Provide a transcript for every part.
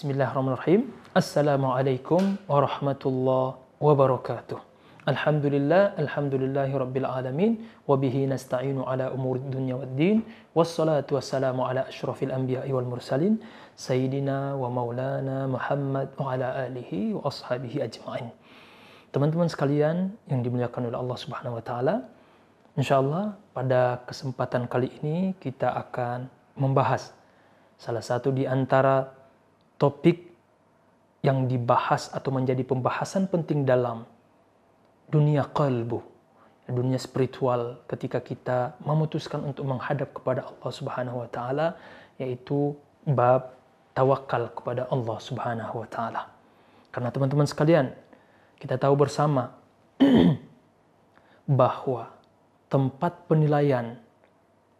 Bismillahirrahmanirrahim. Assalamualaikum warahmatullahi wabarakatuh. Alhamdulillah, alhamdulillahi rabbil alamin wa bihi nasta'inu ala umuri dunya waddin wassalatu wassalamu ala asyrafil anbiya'i wal mursalin sayyidina wa maulana Muhammad wa ala alihi wa ashabihi ajma'in. Teman-teman sekalian yang dimuliakan oleh Allah Subhanahu wa taala, insyaallah pada kesempatan kali ini kita akan membahas salah satu di antara topik yang dibahas atau menjadi pembahasan penting dalam dunia kalbu, dunia spiritual ketika kita memutuskan untuk menghadap kepada Allah Subhanahu wa taala yaitu bab tawakal kepada Allah Subhanahu wa taala. Karena teman-teman sekalian, kita tahu bersama bahwa tempat penilaian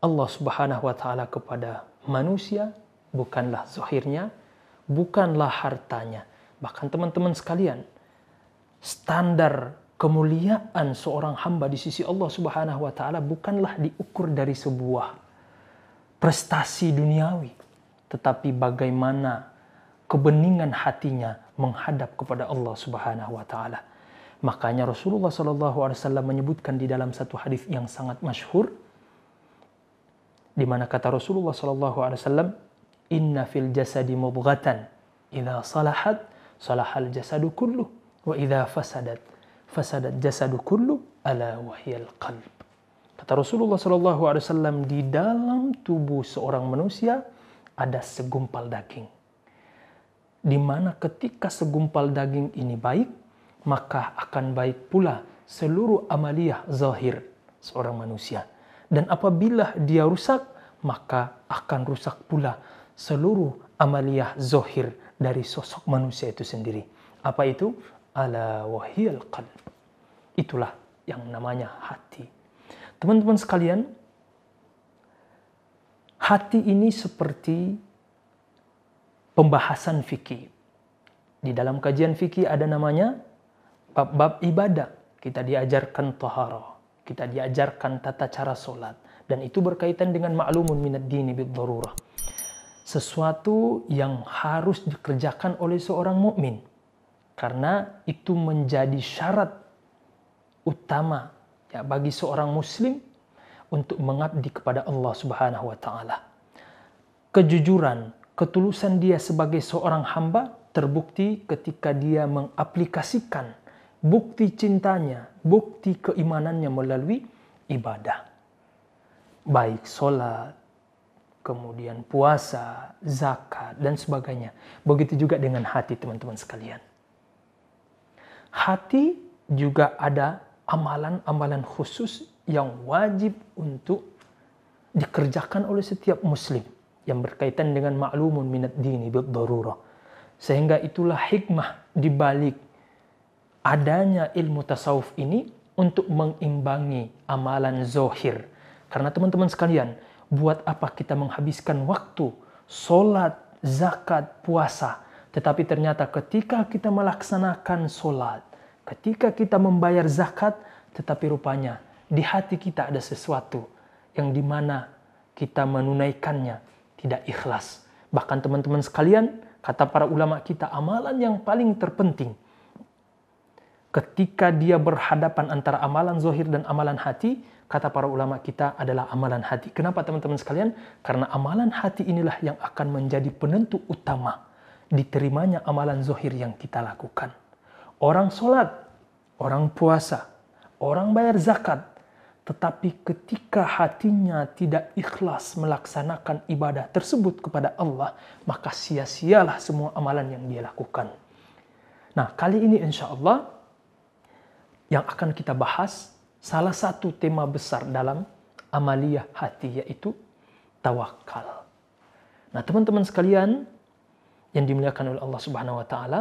Allah Subhanahu wa taala kepada manusia bukanlah zahirnya, bukanlah hartanya. Bahkan teman-teman sekalian, standar kemuliaan seorang hamba di sisi Allah Subhanahu wa taala bukanlah diukur dari sebuah prestasi duniawi, tetapi bagaimana kebeningan hatinya menghadap kepada Allah Subhanahu wa taala. Makanya Rasulullah Shallallahu alaihi wasallam menyebutkan di dalam satu hadis yang sangat masyhur di mana kata Rasulullah Shallallahu alaihi wasallam inna fil jasadi mubghatan. Idza salahat salahal jasadu kullu. Wa idza fasadat fasadat jasadu kullu ala wahyal qalb. Kata Rasulullah sallallahu alaihi wasallam di dalam tubuh seorang manusia ada segumpal daging. Di mana ketika segumpal daging ini baik maka akan baik pula seluruh amaliyah zahir seorang manusia. Dan apabila dia rusak maka akan rusak pula seluruh amaliyah zohir dari sosok manusia itu sendiri. Apa itu? Ala wahiyal qalb. Itulah yang namanya hati. Teman-teman sekalian, hati ini seperti pembahasan fikih. Di dalam kajian fikih ada namanya bab-bab ibadah. Kita diajarkan tahara, kita diajarkan tata cara solat, dan itu berkaitan dengan ma'lumun minad dini bid darurah sesuatu yang harus dikerjakan oleh seorang mukmin karena itu menjadi syarat utama ya bagi seorang muslim untuk mengabdi kepada Allah Subhanahu wa taala. Kejujuran, ketulusan dia sebagai seorang hamba terbukti ketika dia mengaplikasikan bukti cintanya, bukti keimanannya melalui ibadah. Baik solat, kemudian puasa, zakat, dan sebagainya. Begitu juga dengan hati teman-teman sekalian. Hati juga ada amalan-amalan khusus yang wajib untuk dikerjakan oleh setiap muslim yang berkaitan dengan maklumun minat dini darurah. Sehingga itulah hikmah dibalik adanya ilmu tasawuf ini untuk mengimbangi amalan zohir. Karena teman-teman sekalian, buat apa kita menghabiskan waktu solat, zakat, puasa. Tetapi ternyata ketika kita melaksanakan solat, ketika kita membayar zakat, tetapi rupanya di hati kita ada sesuatu yang di mana kita menunaikannya tidak ikhlas. Bahkan teman-teman sekalian, kata para ulama kita, amalan yang paling terpenting ketika dia berhadapan antara amalan zohir dan amalan hati, kata para ulama kita adalah amalan hati. Kenapa teman-teman sekalian? Karena amalan hati inilah yang akan menjadi penentu utama diterimanya amalan zohir yang kita lakukan. Orang sholat, orang puasa, orang bayar zakat, tetapi ketika hatinya tidak ikhlas melaksanakan ibadah tersebut kepada Allah, maka sia-sialah semua amalan yang dia lakukan. Nah, kali ini insya Allah yang akan kita bahas salah satu tema besar dalam amaliyah hati yaitu tawakal. Nah, teman-teman sekalian yang dimuliakan oleh Allah Subhanahu wa taala,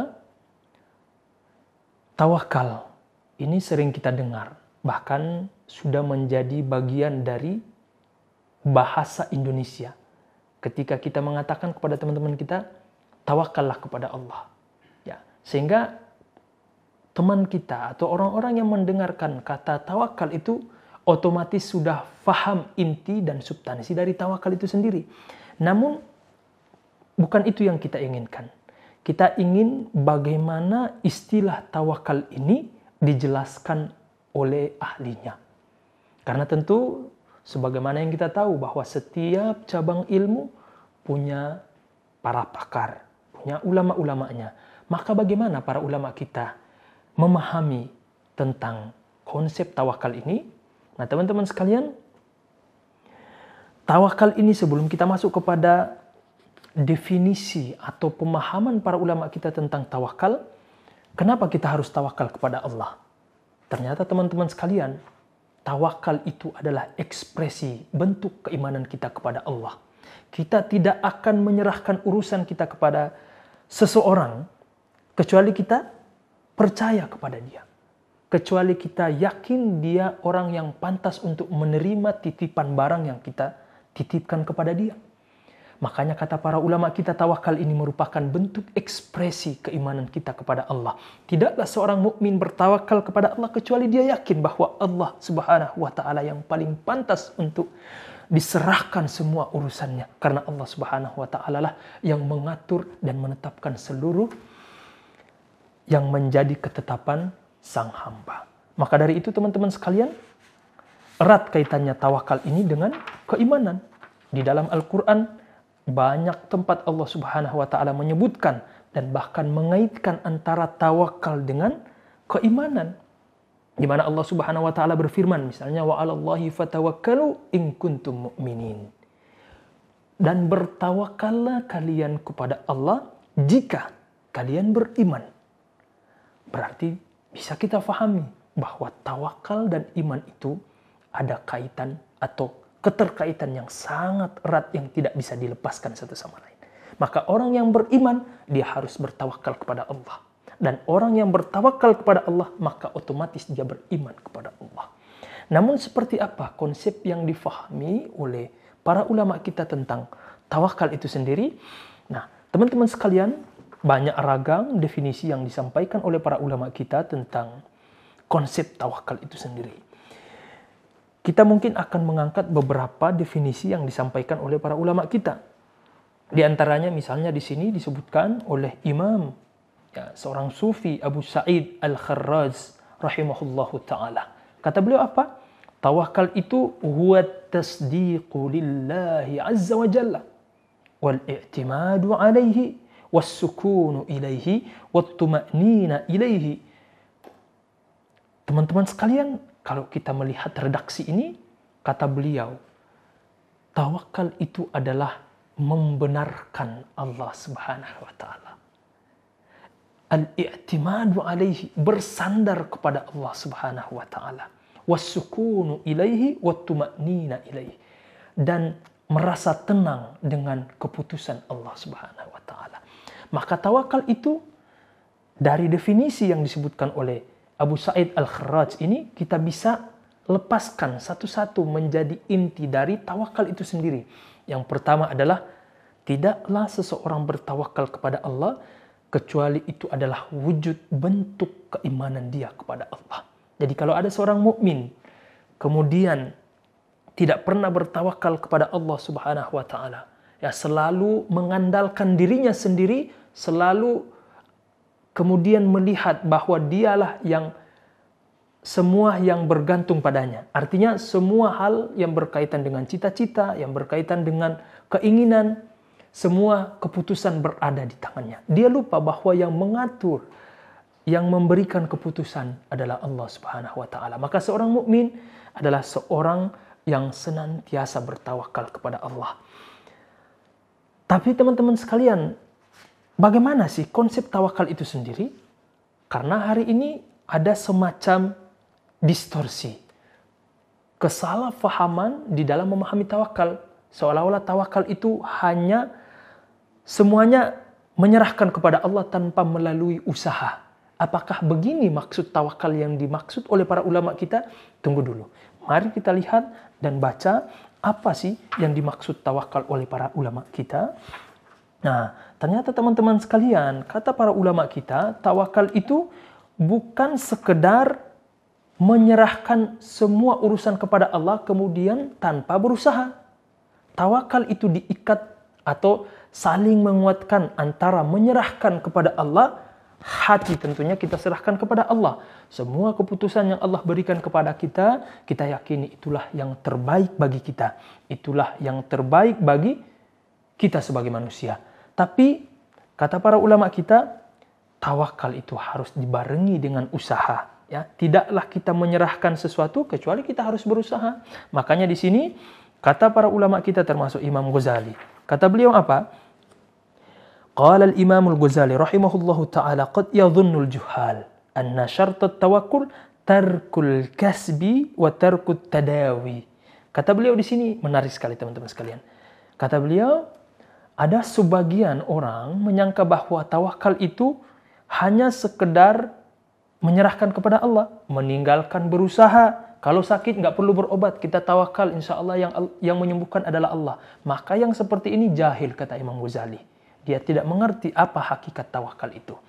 tawakal ini sering kita dengar, bahkan sudah menjadi bagian dari bahasa Indonesia. Ketika kita mengatakan kepada teman-teman kita, tawakallah kepada Allah. Ya, sehingga teman kita atau orang-orang yang mendengarkan kata tawakal itu otomatis sudah faham inti dan substansi dari tawakal itu sendiri. Namun bukan itu yang kita inginkan. kita ingin bagaimana istilah tawakal ini dijelaskan oleh ahlinya. Karena tentu sebagaimana yang kita tahu bahwa setiap cabang ilmu punya para pakar, punya ulama-ulamanya. Maka bagaimana para ulama kita memahami tentang konsep tawakal ini? Nah, teman-teman sekalian, tawakal ini sebelum kita masuk kepada definisi atau pemahaman para ulama kita tentang tawakal, kenapa kita harus tawakal kepada Allah? Ternyata teman-teman sekalian, tawakal itu adalah ekspresi bentuk keimanan kita kepada Allah. Kita tidak akan menyerahkan urusan kita kepada seseorang kecuali kita percaya kepada dia. Kecuali kita yakin dia orang yang pantas untuk menerima titipan barang yang kita titipkan kepada dia. Makanya kata para ulama kita tawakal ini merupakan bentuk ekspresi keimanan kita kepada Allah. Tidaklah seorang mukmin bertawakal kepada Allah kecuali dia yakin bahwa Allah Subhanahu wa taala yang paling pantas untuk diserahkan semua urusannya karena Allah Subhanahu wa taala lah yang mengatur dan menetapkan seluruh yang menjadi ketetapan sang hamba. Maka dari itu teman-teman sekalian, erat kaitannya tawakal ini dengan keimanan. Di dalam Al-Qur'an banyak tempat Allah Subhanahu wa taala menyebutkan dan bahkan mengaitkan antara tawakal dengan keimanan. Di mana Allah Subhanahu wa taala berfirman misalnya wa fatawakkalu in kuntum mu'minin. Dan bertawakallah kalian kepada Allah jika kalian beriman. Berarti bisa kita fahami bahwa tawakal dan iman itu ada kaitan atau keterkaitan yang sangat erat yang tidak bisa dilepaskan satu sama lain. Maka orang yang beriman, dia harus bertawakal kepada Allah. Dan orang yang bertawakal kepada Allah, maka otomatis dia beriman kepada Allah. Namun seperti apa konsep yang difahami oleh para ulama kita tentang tawakal itu sendiri? Nah, teman-teman sekalian, banyak ragam definisi yang disampaikan oleh para ulama kita tentang konsep tawakal itu sendiri kita mungkin akan mengangkat beberapa definisi yang disampaikan oleh para ulama kita. Di antaranya misalnya di sini disebutkan oleh Imam ya, seorang sufi Abu Sa'id Al-Kharraz rahimahullahu taala. Kata beliau apa? Tawakal itu huwa tasdiqu lillahi azza wa jalla wal i'timadu alaihi was sukunu ilaihi wat tuma'nina ilaihi. Teman-teman sekalian, kalau kita melihat redaksi ini, kata beliau, tawakal itu adalah membenarkan Allah Subhanahu wa taala. Al-i'timadu alaihi bersandar kepada Allah Subhanahu wa taala. Wasukunu ilaihi wattuma'nina ilaihi dan merasa tenang dengan keputusan Allah Subhanahu wa taala. Maka tawakal itu dari definisi yang disebutkan oleh Abu Sa'id Al-Kharraj ini kita bisa lepaskan satu-satu menjadi inti dari tawakal itu sendiri. Yang pertama adalah tidaklah seseorang bertawakal kepada Allah kecuali itu adalah wujud bentuk keimanan dia kepada Allah. Jadi kalau ada seorang mukmin kemudian tidak pernah bertawakal kepada Allah Subhanahu wa taala, ya selalu mengandalkan dirinya sendiri, selalu kemudian melihat bahwa dialah yang semua yang bergantung padanya. Artinya semua hal yang berkaitan dengan cita-cita, yang berkaitan dengan keinginan, semua keputusan berada di tangannya. Dia lupa bahwa yang mengatur, yang memberikan keputusan adalah Allah Subhanahu wa taala. Maka seorang mukmin adalah seorang yang senantiasa bertawakal kepada Allah. Tapi teman-teman sekalian, Bagaimana sih konsep tawakal itu sendiri? Karena hari ini ada semacam distorsi. Kesalahpahaman di dalam memahami tawakal. Seolah-olah tawakal itu hanya semuanya menyerahkan kepada Allah tanpa melalui usaha. Apakah begini maksud tawakal yang dimaksud oleh para ulama kita? Tunggu dulu. Mari kita lihat dan baca apa sih yang dimaksud tawakal oleh para ulama kita. Nah, ternyata teman-teman sekalian, kata para ulama kita, tawakal itu bukan sekedar menyerahkan semua urusan kepada Allah kemudian tanpa berusaha. Tawakal itu diikat atau saling menguatkan antara menyerahkan kepada Allah hati tentunya kita serahkan kepada Allah. Semua keputusan yang Allah berikan kepada kita, kita yakini itulah yang terbaik bagi kita. Itulah yang terbaik bagi kita sebagai manusia. Tapi kata para ulama kita, tawakal itu harus dibarengi dengan usaha. Ya, tidaklah kita menyerahkan sesuatu kecuali kita harus berusaha. Makanya di sini kata para ulama kita termasuk Imam Ghazali. Kata beliau apa? Qala al-Imam al-Ghazali rahimahullahu taala qad yadhunnu al-juhal anna syart at-tawakkul tarkul kasbi wa tarkut tadawi. Kata beliau di sini menarik sekali teman-teman sekalian. Kata beliau ada sebagian orang menyangka bahwa tawakal itu hanya sekedar menyerahkan kepada Allah, meninggalkan berusaha. Kalau sakit nggak perlu berobat, kita tawakal insya Allah yang yang menyembuhkan adalah Allah. Maka yang seperti ini jahil kata Imam Ghazali. Dia tidak mengerti apa hakikat tawakal itu.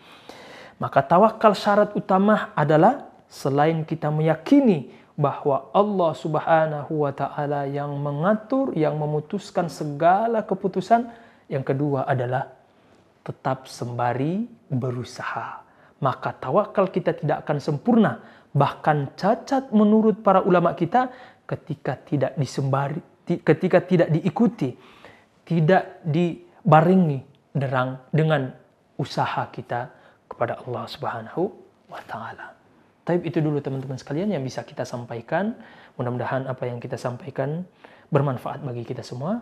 Maka tawakal syarat utama adalah selain kita meyakini bahwa Allah Subhanahu wa taala yang mengatur, yang memutuskan segala keputusan, yang kedua adalah tetap sembari berusaha. Maka tawakal kita tidak akan sempurna, bahkan cacat menurut para ulama kita ketika tidak disembari, ketika tidak diikuti, tidak dibarengi derang dengan usaha kita kepada Allah Subhanahu wa taala. Tapi itu dulu teman-teman sekalian yang bisa kita sampaikan. Mudah-mudahan apa yang kita sampaikan bermanfaat bagi kita semua.